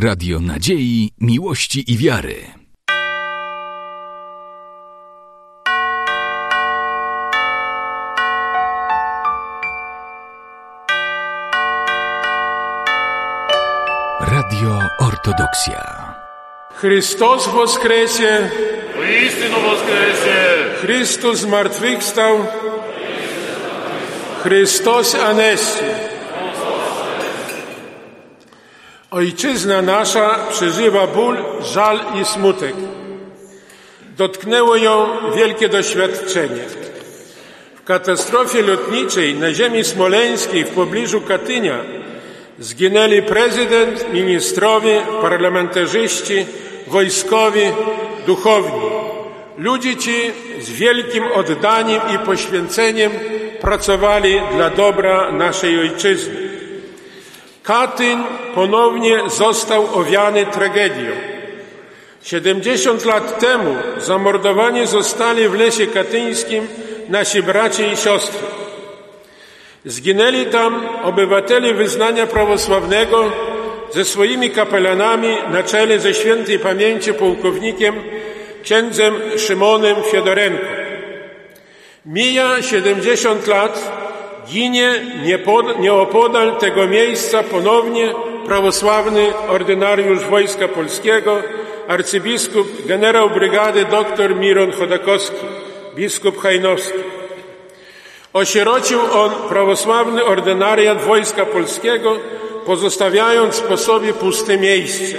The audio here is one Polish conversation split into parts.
Radio Nadziei, Miłości i Wiary. Radio Ortodoksja. Chrystus woskresie! Istino woskresie! Chrystus zmartwychwstał! Chrystus anestie! Ojczyzna nasza przeżywa ból, żal i smutek. Dotknęło ją wielkie doświadczenie. W katastrofie lotniczej na ziemi smoleńskiej w pobliżu Katynia zginęli prezydent, ministrowie, parlamentarzyści, wojskowi, duchowni. Ludzie ci z wielkim oddaniem i poświęceniem pracowali dla dobra naszej ojczyzny. Katyń ponownie został owiany tragedią. 70 lat temu zamordowani zostali w lesie katyńskim nasi bracia i siostry. Zginęli tam obywatele wyznania prawosławnego ze swoimi kapelanami na czele ze świętej pamięci pułkownikiem księdzem Szymonem Fiodorenko. Mija 70 lat, ginie nieopodal tego miejsca ponownie prawosławny ordynariusz Wojska Polskiego, arcybiskup generał brygady dr Miron Chodakowski, biskup Hajnowski. Osierocił on prawosławny ordynariat Wojska Polskiego, pozostawiając po sobie puste miejsce.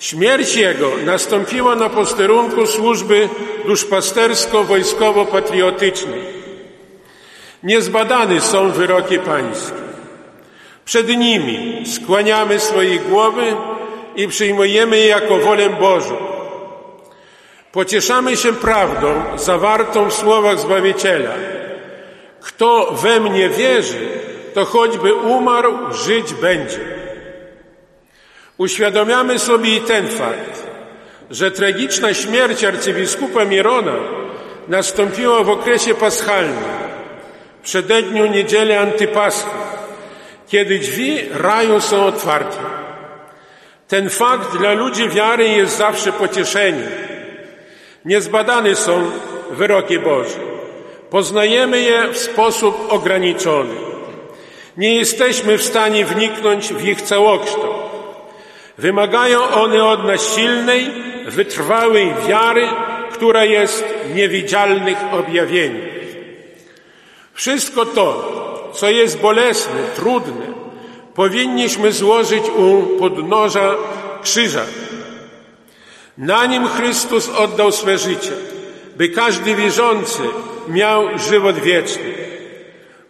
Śmierć jego nastąpiła na posterunku służby duszpastersko-wojskowo-patriotycznej. Niezbadane są wyroki pańskie. Przed nimi skłaniamy swoje głowy i przyjmujemy je jako wolę Bożą. Pocieszamy się prawdą zawartą w słowach Zbawiciela. Kto we mnie wierzy, to choćby umarł, żyć będzie. Uświadomiamy sobie i ten fakt, że tragiczna śmierć arcybiskupa Mirona nastąpiła w okresie paschalnym, przededniu niedzieli antypaschy, kiedy drzwi raju są otwarte. Ten fakt dla ludzi wiary jest zawsze pocieszeniem. Niezbadane są wyroki Boże. Poznajemy je w sposób ograniczony. Nie jesteśmy w stanie wniknąć w ich całokształt. Wymagają one od nas silnej, wytrwałej wiary, która jest niewidzialnych objawieniem. Wszystko to, co jest bolesne, trudne, powinniśmy złożyć u podnoża krzyża. Na nim Chrystus oddał swe życie, by każdy wierzący miał żywot wieczny.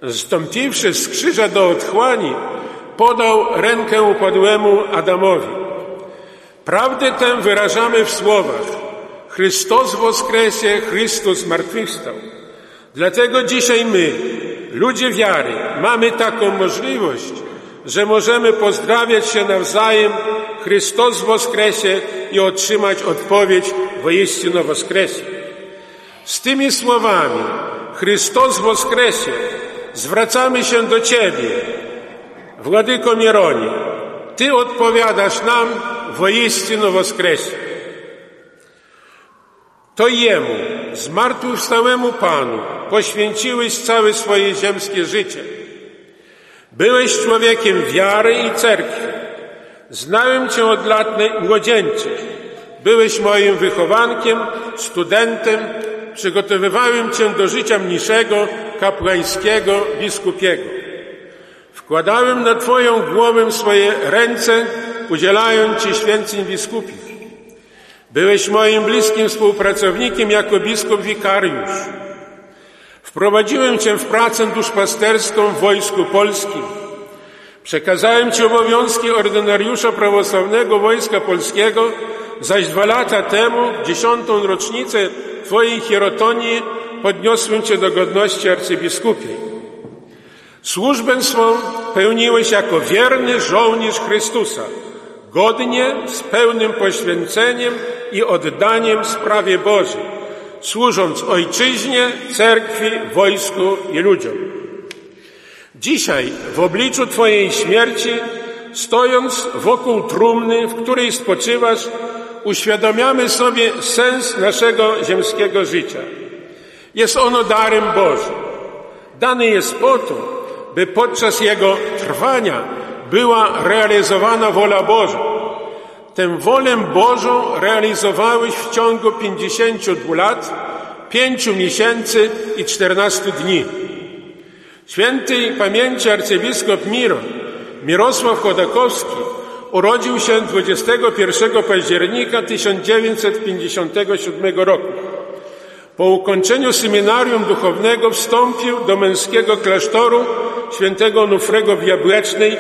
Zstąpiwszy z krzyża do otchłani, podał rękę upadłemu Adamowi. Prawdę tę wyrażamy w słowach Chrystus woskresie, Chrystus zmartwychwstał. Dlatego dzisiaj my, ludzie wiary, mamy taką możliwość, że możemy pozdrawiać się nawzajem Chrystus woskresie i otrzymać odpowiedź wojeścino woskresie. Z tymi słowami Chrystus woskresie zwracamy się do Ciebie, Władyko Mieronie. Ty odpowiadasz nam wojeścino woskresie. To Jemu, zmartwychwstałemu Panu, poświęciłeś całe swoje ziemskie życie. Byłeś człowiekiem wiary i cerkwi. Znałem Cię od lat młodzieńczych. Byłeś moim wychowankiem, studentem. Przygotowywałem Cię do życia mniszego, kapłańskiego, biskupiego. Wkładałem na Twoją głowę swoje ręce, udzielając Ci święceń biskupich. Byłeś moim bliskim współpracownikiem jako biskup wikariusz. Wprowadziłem Cię w pracę duszpasterską w Wojsku Polskim. Przekazałem Ci obowiązki ordynariusza prawosławnego Wojska Polskiego, zaś dwa lata temu, dziesiątą rocznicę Twojej hierotonii, podniosłem Cię do godności arcybiskupiej. Służbę swą pełniłeś jako wierny żołnierz Chrystusa, godnie, z pełnym poświęceniem i oddaniem sprawie Bożej, służąc Ojczyźnie, Cerkwi, wojsku i ludziom. Dzisiaj, w obliczu Twojej śmierci, stojąc wokół trumny, w której spoczywasz, uświadamiamy sobie sens naszego ziemskiego życia. Jest ono darem Bożym. Dany jest po to, by podczas jego trwania była realizowana wola Boża. Tę wolę Bożą realizowałeś w ciągu 52 lat, 5 miesięcy i 14 dni. Świętej pamięci arcybiskup Miron, Mirosław Chodakowski, urodził się 21 października 1957 roku. Po ukończeniu seminarium duchownego wstąpił do męskiego klasztoru świętego Nufrego w Jabłecznej,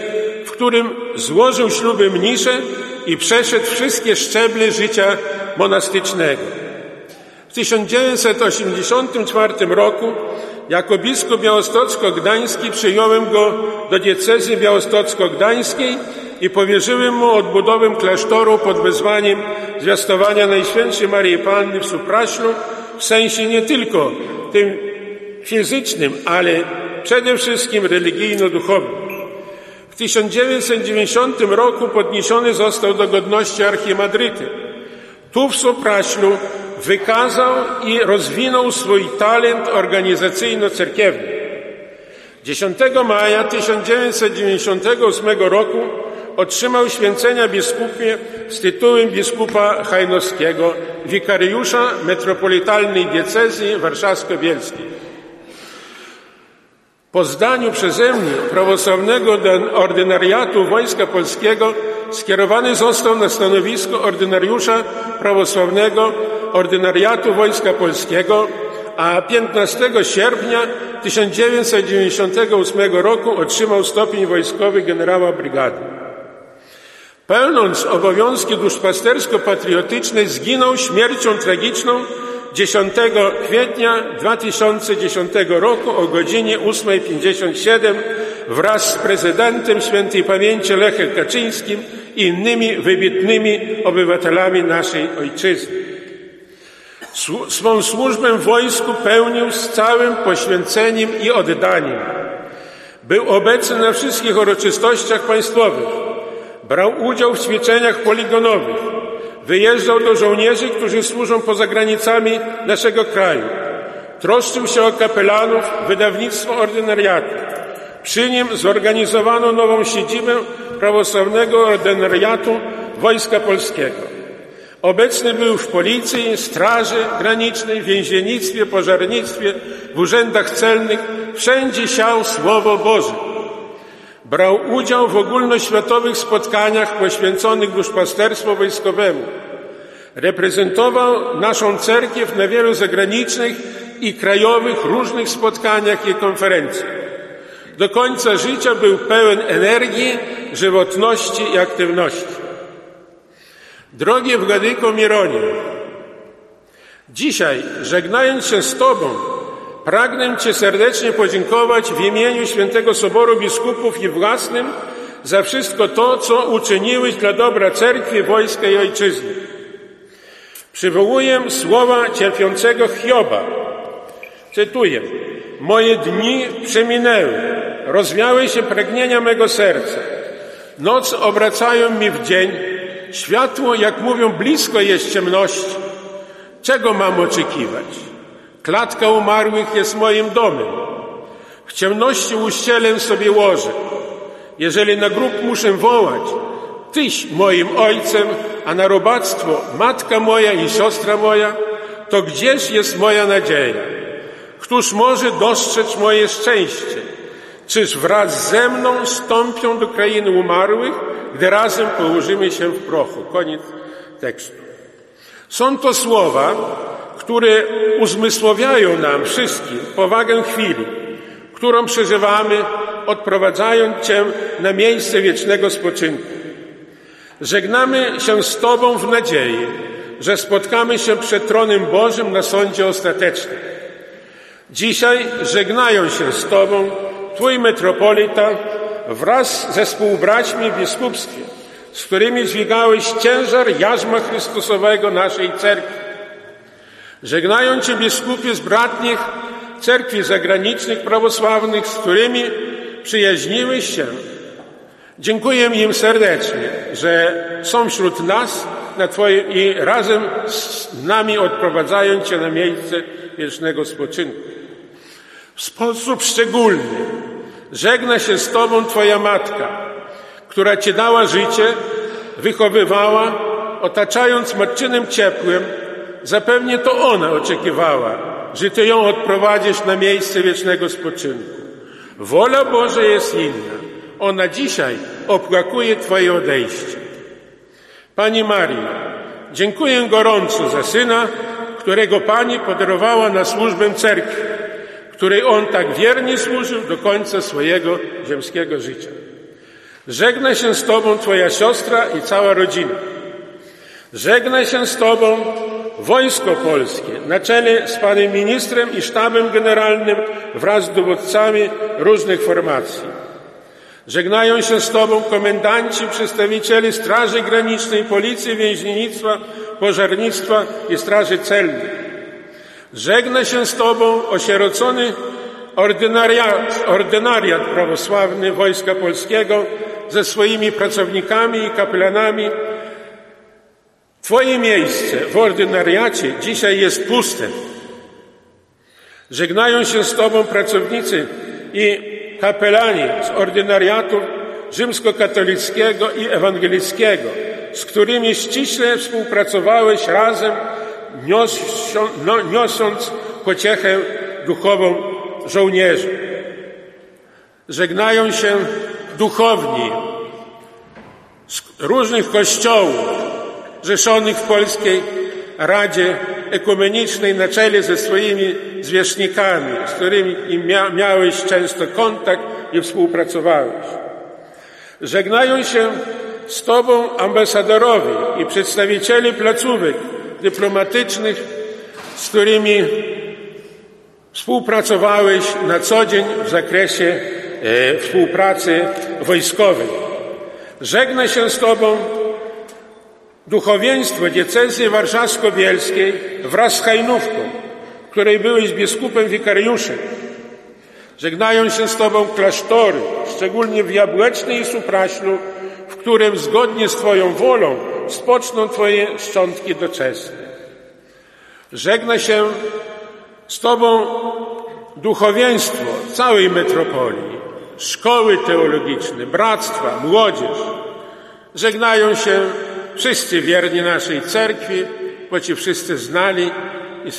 którym złożył śluby mnisze i przeszedł wszystkie szczeble życia monastycznego. W 1984 roku jako biskup białostocko-gdański przyjąłem go do diecezy białostocko-gdańskiej i powierzyłem mu odbudowę klasztoru pod wezwaniem zwiastowania Najświętszej Marii Panny w Supraślu w sensie nie tylko tym fizycznym, ale przede wszystkim religijno-duchowym. W 1990 roku podniesiony został do godności archimadryty. Tu w Supraślu wykazał i rozwinął swój talent organizacyjno-cerkiewny. 10 maja 1998 roku otrzymał święcenia biskupie z tytułem biskupa hajnowskiego, wikariusza metropolitalnej diecezji warszawsko-bielskiej. Po zdaniu przeze mnie prawosławnego ordynariatu Wojska Polskiego skierowany został na stanowisko ordynariusza prawosławnego ordynariatu Wojska Polskiego, a 15 sierpnia 1998 roku otrzymał stopień wojskowy generała brygady. Pełnąc obowiązki duszpastersko-patriotyczne zginął śmiercią tragiczną 10 kwietnia 2010 roku o godzinie 8.57 wraz z prezydentem świętej pamięci Lechem Kaczyńskim i innymi wybitnymi obywatelami naszej ojczyzny. Swą służbę w wojsku pełnił z całym poświęceniem i oddaniem. Był obecny na wszystkich uroczystościach państwowych. Brał udział w ćwiczeniach poligonowych. Wyjeżdżał do żołnierzy, którzy służą poza granicami naszego kraju. Troszczył się o kapelanów, wydawnictwo ordynariatu. Przy nim zorganizowano nową siedzibę prawosławnego ordynariatu Wojska Polskiego. Obecny był w policji, straży granicznej, więziennictwie, pożarnictwie, w urzędach celnych. Wszędzie siał Słowo Boże. Brał udział w ogólnoświatowych spotkaniach poświęconych duszpasterstwu wojskowemu. Reprezentował naszą cerkiew na wielu zagranicznych i krajowych różnych spotkaniach i konferencjach. Do końca życia był pełen energii, żywotności i aktywności. Drogi Wgadyko Mironie, dzisiaj żegnając się z Tobą, pragnę Cię serdecznie podziękować w imieniu Świętego Soboru Biskupów i własnym za wszystko to, co uczyniłeś dla dobra cerkwi, wojska i ojczyzny. Przywołuję słowa cierpiącego Hioba. Cytuję. Moje dni przeminęły, rozwiały się pragnienia mego serca. Noc obracają mi w dzień, Światło, jak mówią, blisko jest ciemności. Czego mam oczekiwać? Klatka umarłych jest moim domem. W ciemności uścielę sobie łoże. Jeżeli na grób muszę wołać, Tyś moim ojcem, a na robactwo matka moja i siostra moja, to gdzież jest moja nadzieja? Któż może dostrzec moje szczęście? Czyż wraz ze mną stąpią do krainy umarłych, gdy razem położymy się w prochu. Koniec tekstu. Są to słowa, które uzmysłowiają nam wszystkim powagę chwili, którą przeżywamy, odprowadzając Cię na miejsce wiecznego spoczynku. Żegnamy się z Tobą w nadziei, że spotkamy się przed tronem Bożym na sądzie ostatecznym. Dzisiaj żegnają się z Tobą Twój metropolita, wraz ze współbraćmi w biskupstwie, z którymi dźwigałeś ciężar jarzma Chrystusowego naszej cerkwi. Żegnają Cię biskupie z bratnich cerkwi zagranicznych prawosławnych, z którymi przyjaźniłeś się. Dziękuję im serdecznie, że są wśród nas na Twoje, i razem z nami odprowadzają Cię na miejsce wiecznego spoczynku. W sposób szczególny żegna się z Tobą Twoja matka, która Ci dała życie, wychowywała, otaczając matczynym ciepłem, zapewnie to ona oczekiwała, że Ty ją odprowadzisz na miejsce wiecznego spoczynku. Wola Boża jest inna. Ona dzisiaj opłakuje Twoje odejście. Pani Marii, dziękuję gorąco za syna, którego Pani podarowała na służbę cerkwi, której on tak wiernie służył do końca swojego ziemskiego życia. Żegna się z Tobą Twoja siostra i cała rodzina. Żegna się z Tobą Wojsko Polskie na czele z Panem Ministrem i Sztabem Generalnym wraz z dowódcami różnych formacji. Żegnają się z Tobą komendanci, przedstawiciele Straży Granicznej, Policji, Więźniennictwa, Pożarnictwa i Straży Celnej. Żegna się z Tobą osierocony ordynariat, ordynariat prawosławny Wojska Polskiego ze swoimi pracownikami i kapelanami. Twoje miejsce w ordynariacie dzisiaj jest puste. Żegnają się z Tobą pracownicy i kapelani z ordynariatu rzymskokatolickiego i ewangelickiego, z którymi ściśle współpracowałeś razem, no, niosąc pociechę duchową żołnierzy. Żegnają się duchowni z różnych kościołów rzeszonych w Polskiej Radzie Ekumenicznej na czele ze swoimi zwierzchnikami, z którymi mia miałeś często kontakt i współpracowałeś. Żegnają się z Tobą ambasadorowie i przedstawiciele placówek dyplomatycznych, z którymi współpracowałeś na co dzień w zakresie e, współpracy wojskowej. Żegna się z Tobą duchowieństwo diecezji warszawsko-bielskiej wraz z Hajnówką, której byłeś biskupem wikariuszem. Żegnają się z Tobą klasztory, szczególnie w Jabłecznej i Supraślu, w którym zgodnie z Twoją wolą spoczną Twoje szczątki doczesne. Żegna się z Tobą duchowieństwo całej metropolii, szkoły teologiczne, bractwa, młodzież. Żegnają się wszyscy wierni naszej cerkwi, bo Ci wszyscy znali i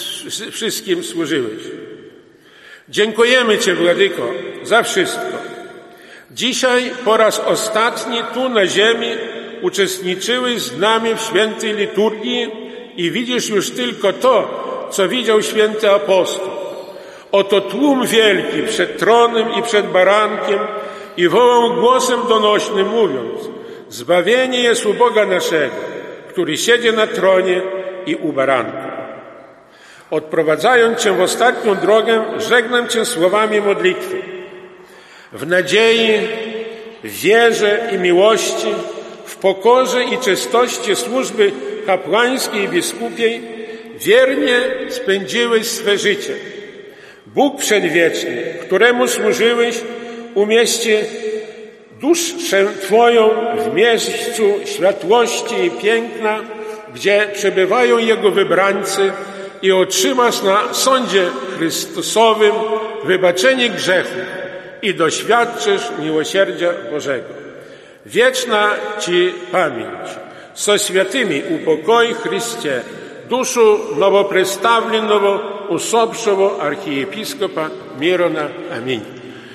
wszystkim służyłeś. Dziękujemy Ci, Władyko, za wszystko. Dzisiaj po raz ostatni tu na ziemi uczestniczyłeś z nami w świętej liturgii i widzisz już tylko to, co widział święty apostoł. Oto tłum wielki przed tronem i przed barankiem i wołał głosem donośnym mówiąc Zbawienie jest u Boga naszego, który siedzi na tronie i u baranka. Odprowadzając Cię w ostatnią drogę, żegnam Cię słowami modlitwy. W nadziei, wierze i miłości, w pokorze i czystości służby kapłańskiej i biskupiej wiernie spędziłeś swe życie. Bóg przedwieczny, któremu służyłeś, umieści duszę Twoją w miejscu światłości i piękna, gdzie przebywają Jego wybrańcy i otrzymasz na sądzie Chrystusowym wybaczenie grzechu i doświadczysz miłosierdzia Bożego. Wieczna Ci pamięć. So świętymi upokoj Chryście duшу новопредставленного усопшего архиепископа Мирона. Аминь.